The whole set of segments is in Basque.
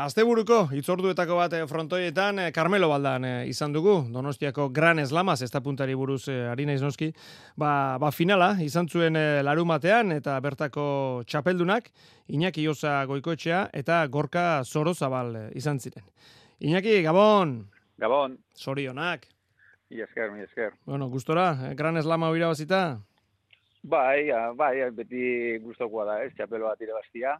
Asteburuko itzorduetako bat eh, frontoietan eh, Carmelo Baldan eh, izan dugu. Donostiako Gran Eslamas ez puntari buruz ari naiz noski. Ba, ba finala izan zuen larumatean eta bertako txapeldunak Iñaki Osa Goikoetxea eta Gorka Zorozabal izan ziren. Iñaki Gabon! Gabon. Sorionak Mi esker, mi esker. Bueno, gustora Gran Eslama huira bazita Bai, bai, beti gustokoa da, ez, txapel bat irabaztia,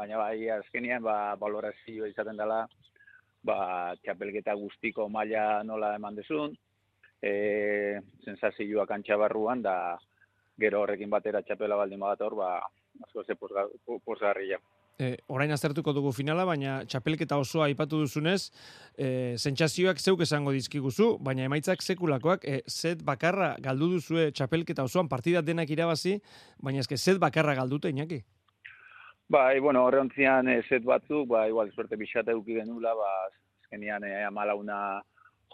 baina bai azkenean ba valorazio izaten dela ba txapelketa guztiko maila nola eman dezun eh sensazioa kantxa barruan da gero horrekin batera txapela baldin badator ba asko ze posgarria E, orain aztertuko dugu finala, baina txapelketa osoa aipatu duzunez, e, sentsazioak zeuk esango dizkiguzu, baina emaitzak sekulakoak, e, zet bakarra galdu duzue txapelketa osoan, partida denak irabazi, baina ezke zet bakarra galdute, inaki? Bai, bueno, horre ontzian e, set batzuk, ba, igual, esperte bixate uki genula, ba, ezkenian e, amalauna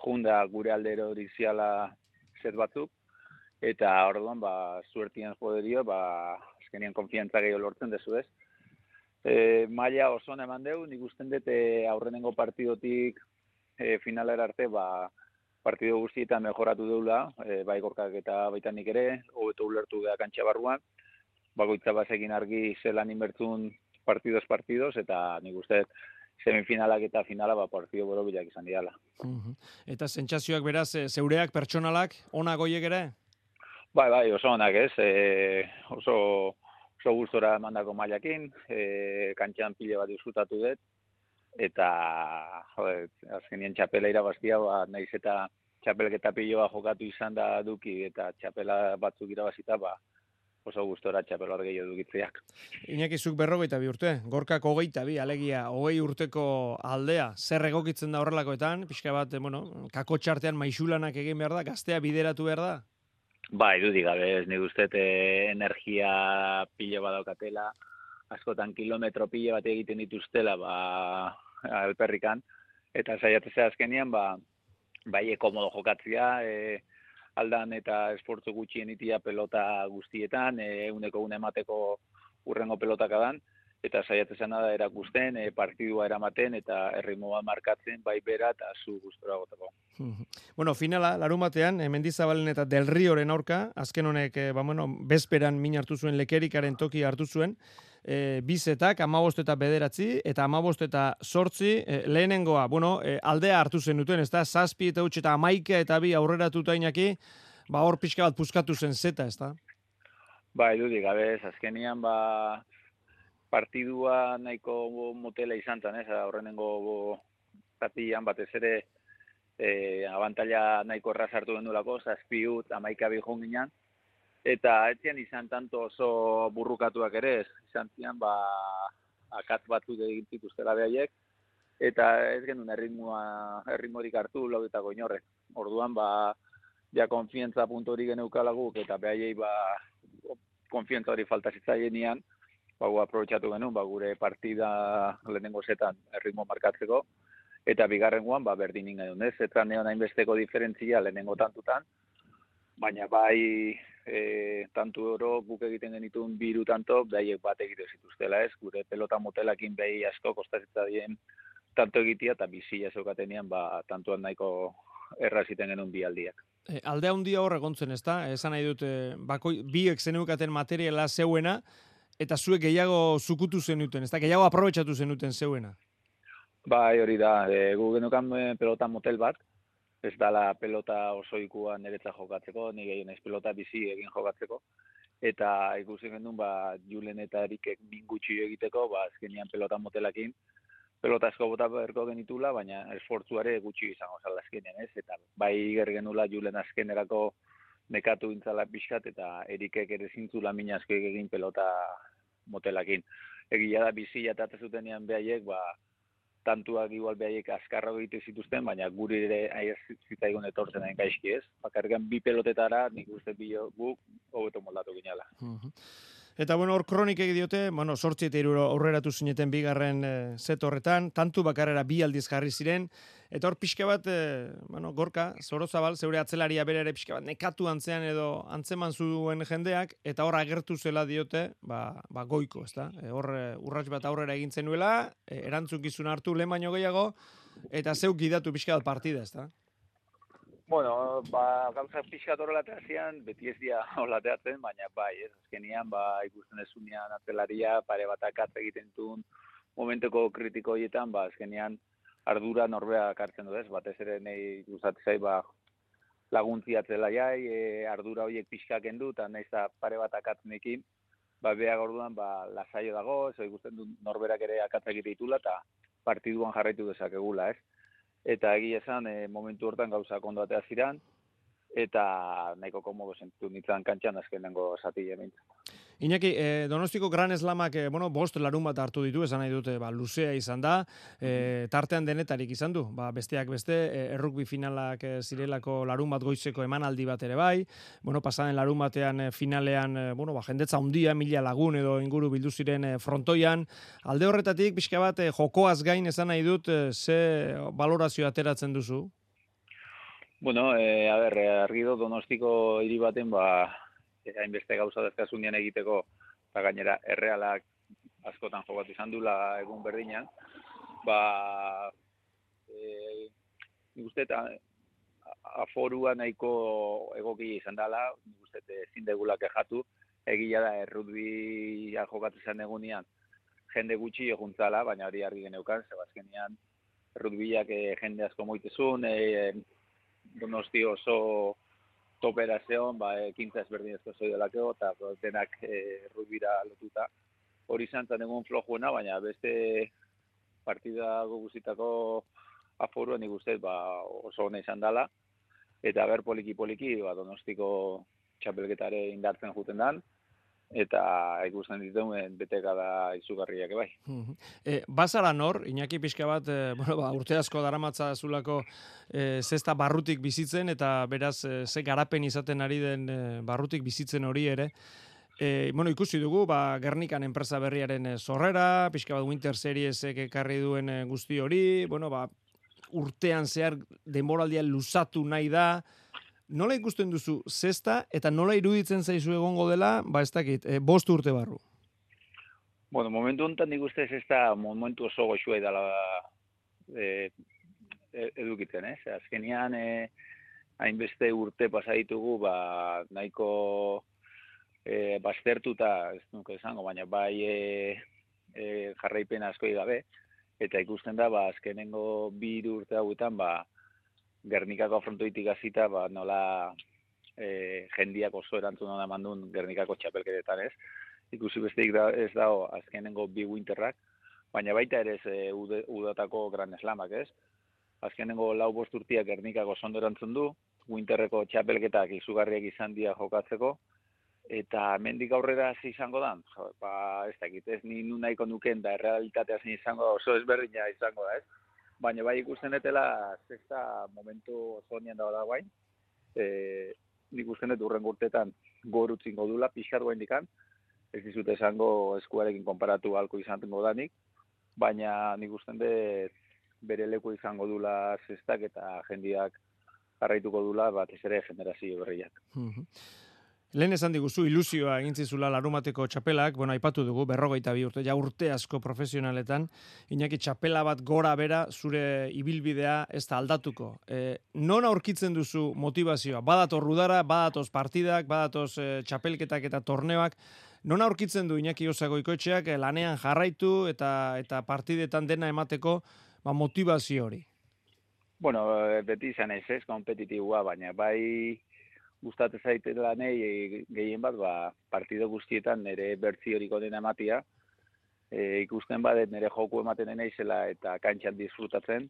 junda gure aldero diziala set batzuk, eta orduan, ba, suertian joderio, ba, ezkenian konfiantza gehiago lortzen dezu ez. E, maila oso eman deu, nik usten dut e, aurrenengo partidotik e, finalera arte, ba, partido guztietan mejoratu deula, e, bai gorkak eta baita nik ere, hobeto ulertu da kantxa barruan, bagoitza basekin argi zelan inbertzun partidos partidos eta nik uste semifinalak eta finala ba partido borobilak izan diala. Eta sentsazioak beraz eh, zeureak pertsonalak ona goiek ere? Bai, bai, oso onak, ez? E, oso oso gustora mandako mailakin, e, kantxan pile bat disfrutatu dut eta joder, azkenien txapela irabaztia, ba, naiz eta txapelketa piloa jokatu izan da duki eta txapela batzuk irabazita, ba, oso gustora txapel hor gehiago dugitzeak. Iñaki zuk berrogeita bi urte, gorkak hogeita bi, alegia, hogei urteko aldea, zer egokitzen da horrelakoetan, pixka bat, eh, bueno, kako txartean maixulanak egin behar da, gaztea bideratu behar da? Ba, irudik gabe, ez nik uste eh, energia pile badaukatela, askotan kilometro pile bat egiten dituztela, ba, alperrikan, eta saiatzea azkenian, ba, bai ekomodo jokatzia, e, aldan eta esportzu gutxien itia pelota guztietan, e, uneko une emateko urrengo pelotak adan, eta saiatzen da erakusten, e, partidua eramaten eta errimoa markatzen bai bera eta zu gustora goteko. bueno, finala, larun batean, e, Mendizabalen eta Del Rioren aurka, azken honek, ba, bueno, bezperan min hartu zuen lekerikaren toki hartu zuen, e, bizetak, amabost eta bederatzi, eta amabost eta sortzi, e, lehenengoa, bueno, e, aldea hartu zen duten, ez da, zazpi eta utxe eta amaika eta bi aurrera inaki, ba, hor pixka bat puskatu zen zeta, ez da? Ba, edudik, gabe, azkenian, ba, partidua nahiko motela izan zen, ez, horrenengo zatian batez ere, e, abantalla nahiko erraz hartu gendulako, zazpi ut, amaika bi ginen, eta etzian izan tanto oso burrukatuak ere, ez, izan zian, ba, akat batu egin zituztela behaiek, eta ez genuen erritmoa, erritmorik hartu lau eta goinorre. Orduan, ba, ja konfientza puntu hori geneukalaguk, eta behaiei, ba, konfientza hori falta zitzaien ba, gu aprobetsatu genuen, ba, gure partida lehenengo zetan erritmo markatzeko, eta bigarren guan, ba, berdin ingen ez, eta neon hainbesteko diferentzia lehenengo tantutan, baina bai e, tantu oro guk egiten genituen biru tanto, behaiek bat egite zituztela ez, gure pelota motelakin behi asko kostazetza dien tanto egitea, eta bizia zeukatenean, ba, tantuan nahiko erraziten genuen bi aldiak. E, alde handia hor egontzen ez da, esan nahi dut, bako, biek zeneukaten materiala zeuena, eta zuek gehiago zukutu zenuten, ez da, gehiago aprobetsatu zenuten zeuena. Bai, hori da, e, gu genukan e, pelota motel bat, ez dala pelota oso ikua niretza jokatzeko, ni gehien ez pelota bizi egin jokatzeko. Eta ikusi gendun, ba, Julen eta Erikek bingutxi egiteko, ba, azkenian pelota motelakin, pelota asko bota berko genitula, baina esfortzuare gutxi izango zala azkenean, ez? Eta bai ger genula Julen azkenerako nekatu intzala pixkat, eta Erikek ere zintzula mina egin pelota motelakin. Egia da, bizi jatatzen zutenean behaiek, ba, tantuak igual behaiek askarra egite zituzten, baina guri ere aiz zitzaigun etortzen hain gaizki ez. Bakarrikan bi pelotetara, nik uste bi guk hobeto moldatu ginala. Eta bueno, hor kronik diote, bueno, sortzi eta iruro aurreratu zineten bigarren e, set horretan, tantu bakarrera bi aldiz jarri ziren, eta hor pixka bat, e, bueno, gorka, zorozabal, zeure atzelaria bere ere pixka bat, nekatu antzean edo antzeman zuen jendeak, eta hor agertu zela diote, ba, ba goiko, ez da? E, hor e, urrats bat aurrera egin zenuela, e, erantzukizun hartu lehen baino gehiago, eta zeuk gidatu pixka bat partida, ez da? Bueno, ba, gauza pixka horrela beti ez dia hola teatzen, baina bai, ez azkenian, ba, ikusten ez unian atelaria, pare bat akatze egiten duen momenteko kritiko horietan, ba, azkenian ardura norbea kartzen du ez, batez ere nahi gustatzen ba, laguntzi atzela jai, e, ardura horiek pixka kendu, eta nahiz pare bat akatzen ekin, ba, beha gorduan, ba, lasaio dago, ez? Ikusten du norberak ere akatze egite ditula, eta partiduan jarraitu dezakegula, ez eta egia esan e, momentu hortan gauza ondo atea ziran eta nahiko komodo sentitu nintzen kantxan azkenengo zati hemen. Iñaki, eh, Donostiko Gran Eslamak, eh, bueno, bost larun bat hartu ditu, esan nahi dute, ba, luzea izan da, eh, tartean denetarik izan du, ba, besteak beste, eh, errukbi finalak eh, zirelako larun bat goizeko emanaldi bat ere bai, bueno, pasaden larun batean finalean, eh, bueno, ba, jendetza hundia, mila lagun edo inguru bildu ziren eh, frontoian, alde horretatik, pixka bat, eh, jokoaz gain esan nahi dut, eh, ze valorazio ateratzen duzu? Bueno, eh, a ber, argido Donostiko hiri baten, ba, hainbeste gauza dezkazunian egiteko, eta gainera errealak askotan jokatu izan dula egun berdinan, ba, e, nik aforua nahiko egoki izan dela, nik uste ezin degulak ejatu, egia da errutbia jokatu izan egunean, jende gutxi eguntzala, baina hori argi geneukan, zebazkenian, errutbiak e, jende asko moitezun, e, donosti oso operazioan, ba, ekintza ezberdin ezko zoi delakeo, eta denak e, rubira lotuta. Hori zantzan egun flojuena, baina beste partida guguzitako aforuan ikustez ba, oso hona izan dela. Eta ber poliki-poliki, ba, donostiko txapelketare indartzen juten dan eta ikusten dituen beteka da izugarriak bai. E, bazara nor, Iñaki pixka bat, e, bueno, ba, urte asko daramatza zulako e, zesta barrutik bizitzen, eta beraz, e, ze garapen izaten ari den e, barrutik bizitzen hori ere, E, bueno, ikusi dugu, ba, Gernikan enpresa berriaren zorrera, pixka bat Winter Series ekarri duen guzti hori, bueno, ba, urtean zehar denboraldia luzatu nahi da, nola ikusten duzu zesta eta nola iruditzen zaizu egongo dela, ba ez dakit, e, bost urte barru? Bueno, momentu honetan nik uste zesta momentu oso goxua edala e, e, edukitzen, ez? Azkenian, e, hainbeste urte pasaitugu, ba, nahiko e, baztertuta, ez nuke esango, baina bai e, e, jarraipen asko gabe, eta ikusten da, ba, azkenengo bi urte hauetan, ba, Gernikako frontoitik hasita ba, nola e, jendiak oso erantzun hona mandun Gernikako txapelketetan ez. Ikusi besteik da, ez dago azkenengo bi winterrak, baina baita ere ez e, udatako gran eslamak ez. Azkenengo lau bost urtiak Gernikako sondo erantzun du, winterreko txapelketak izugarriak izan dia jokatzeko, eta mendik aurrera hasi izango da, ba, ez dakit, ez ni nu nahiko nuken da errealitatea zein izango oso ezberdina izango da, ez? Baina bai ikusten etela zesta momentu zonian dago da guain. E, nik usten dut urren gurtetan gorutzin godula, pixar guain dikan, ez dizute esango eskuarekin konparatu alko izan tengo danik, baina nik usten dut bere leku izango dula zestak eta jendiak jarraituko dula bat ez ere generazio berriak. Lehen esan diguzu ilusioa egintzizula larumateko txapelak, bueno, aipatu dugu, berrogeita bi urte, ja urte asko profesionaletan, inaki txapela bat gora bera zure ibilbidea ez da aldatuko. E, non aurkitzen duzu motivazioa? Badator rudara, badatoz partidak, badatoz e, txapelketak eta torneoak, non aurkitzen du inaki osago ikoetxeak e, lanean jarraitu eta eta partidetan dena emateko ba, motivazio hori? Bueno, beti izan ez ez, kompetitibua, baina bai gustatzen zaite lanei e, gehien bat ba partido guztietan nere bertzi hori dena ematia e, ikusten badet nere joku ematen naizela eta kantxan disfrutatzen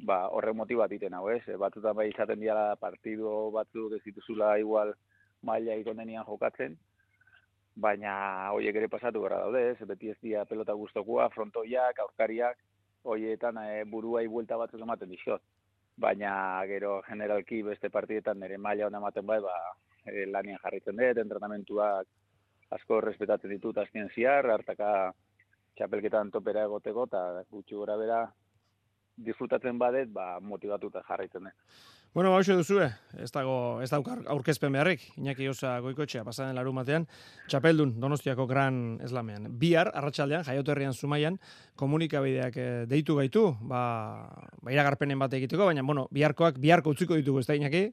ba horre motibat iten hau ez? E, batutan bai izaten dira partido batzuk ez dituzula igual maila ikonenian jokatzen baina hoiek ere pasatu gara daude ez? Beti ez dia pelota gustokoa frontoiak aurkariak hoietan e, buruai buelta batzuk ematen dixot baina gero generalki beste partidetan nire maila hona ematen bai, ba, e, lanian jarritzen dut, entrenamentuak asko respetatzen ditut azken ziar, hartaka txapelketan topera egoteko, eta gutxi gora bera disfrutatzen badet, ba, motivatuta jarraitzen. Eh. Bueno, ba, duzue, ez dago, ez dago aurkezpen beharrik, Iñaki Osa goikotxea, pasaren laru matean, txapeldun, donostiako gran eslamean. Bihar, arratsaldean jaioterrian zumaian, komunikabideak eh, deitu gaitu, ba, ba iragarpenen bat egiteko, baina, bueno, biharkoak, biharko utziko ditugu, ez da, Iñaki?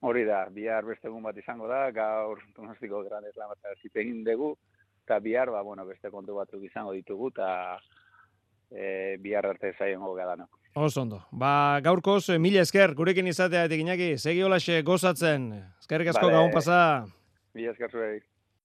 Hori da, bihar beste egun bat izango da, gaur donostiko gran eslamata zipegin dugu, eta bihar, ba, bueno, beste kontu batzuk izango ditugu, eta e, bihar arte zaien gogea da, no? Oso ondo. Ba, gaurkoz, eh, mila esker, gurekin izatea, inaki, segi holaxe gozatzen. Eskerrik asko vale. gaun pasa. Mila esker zuei.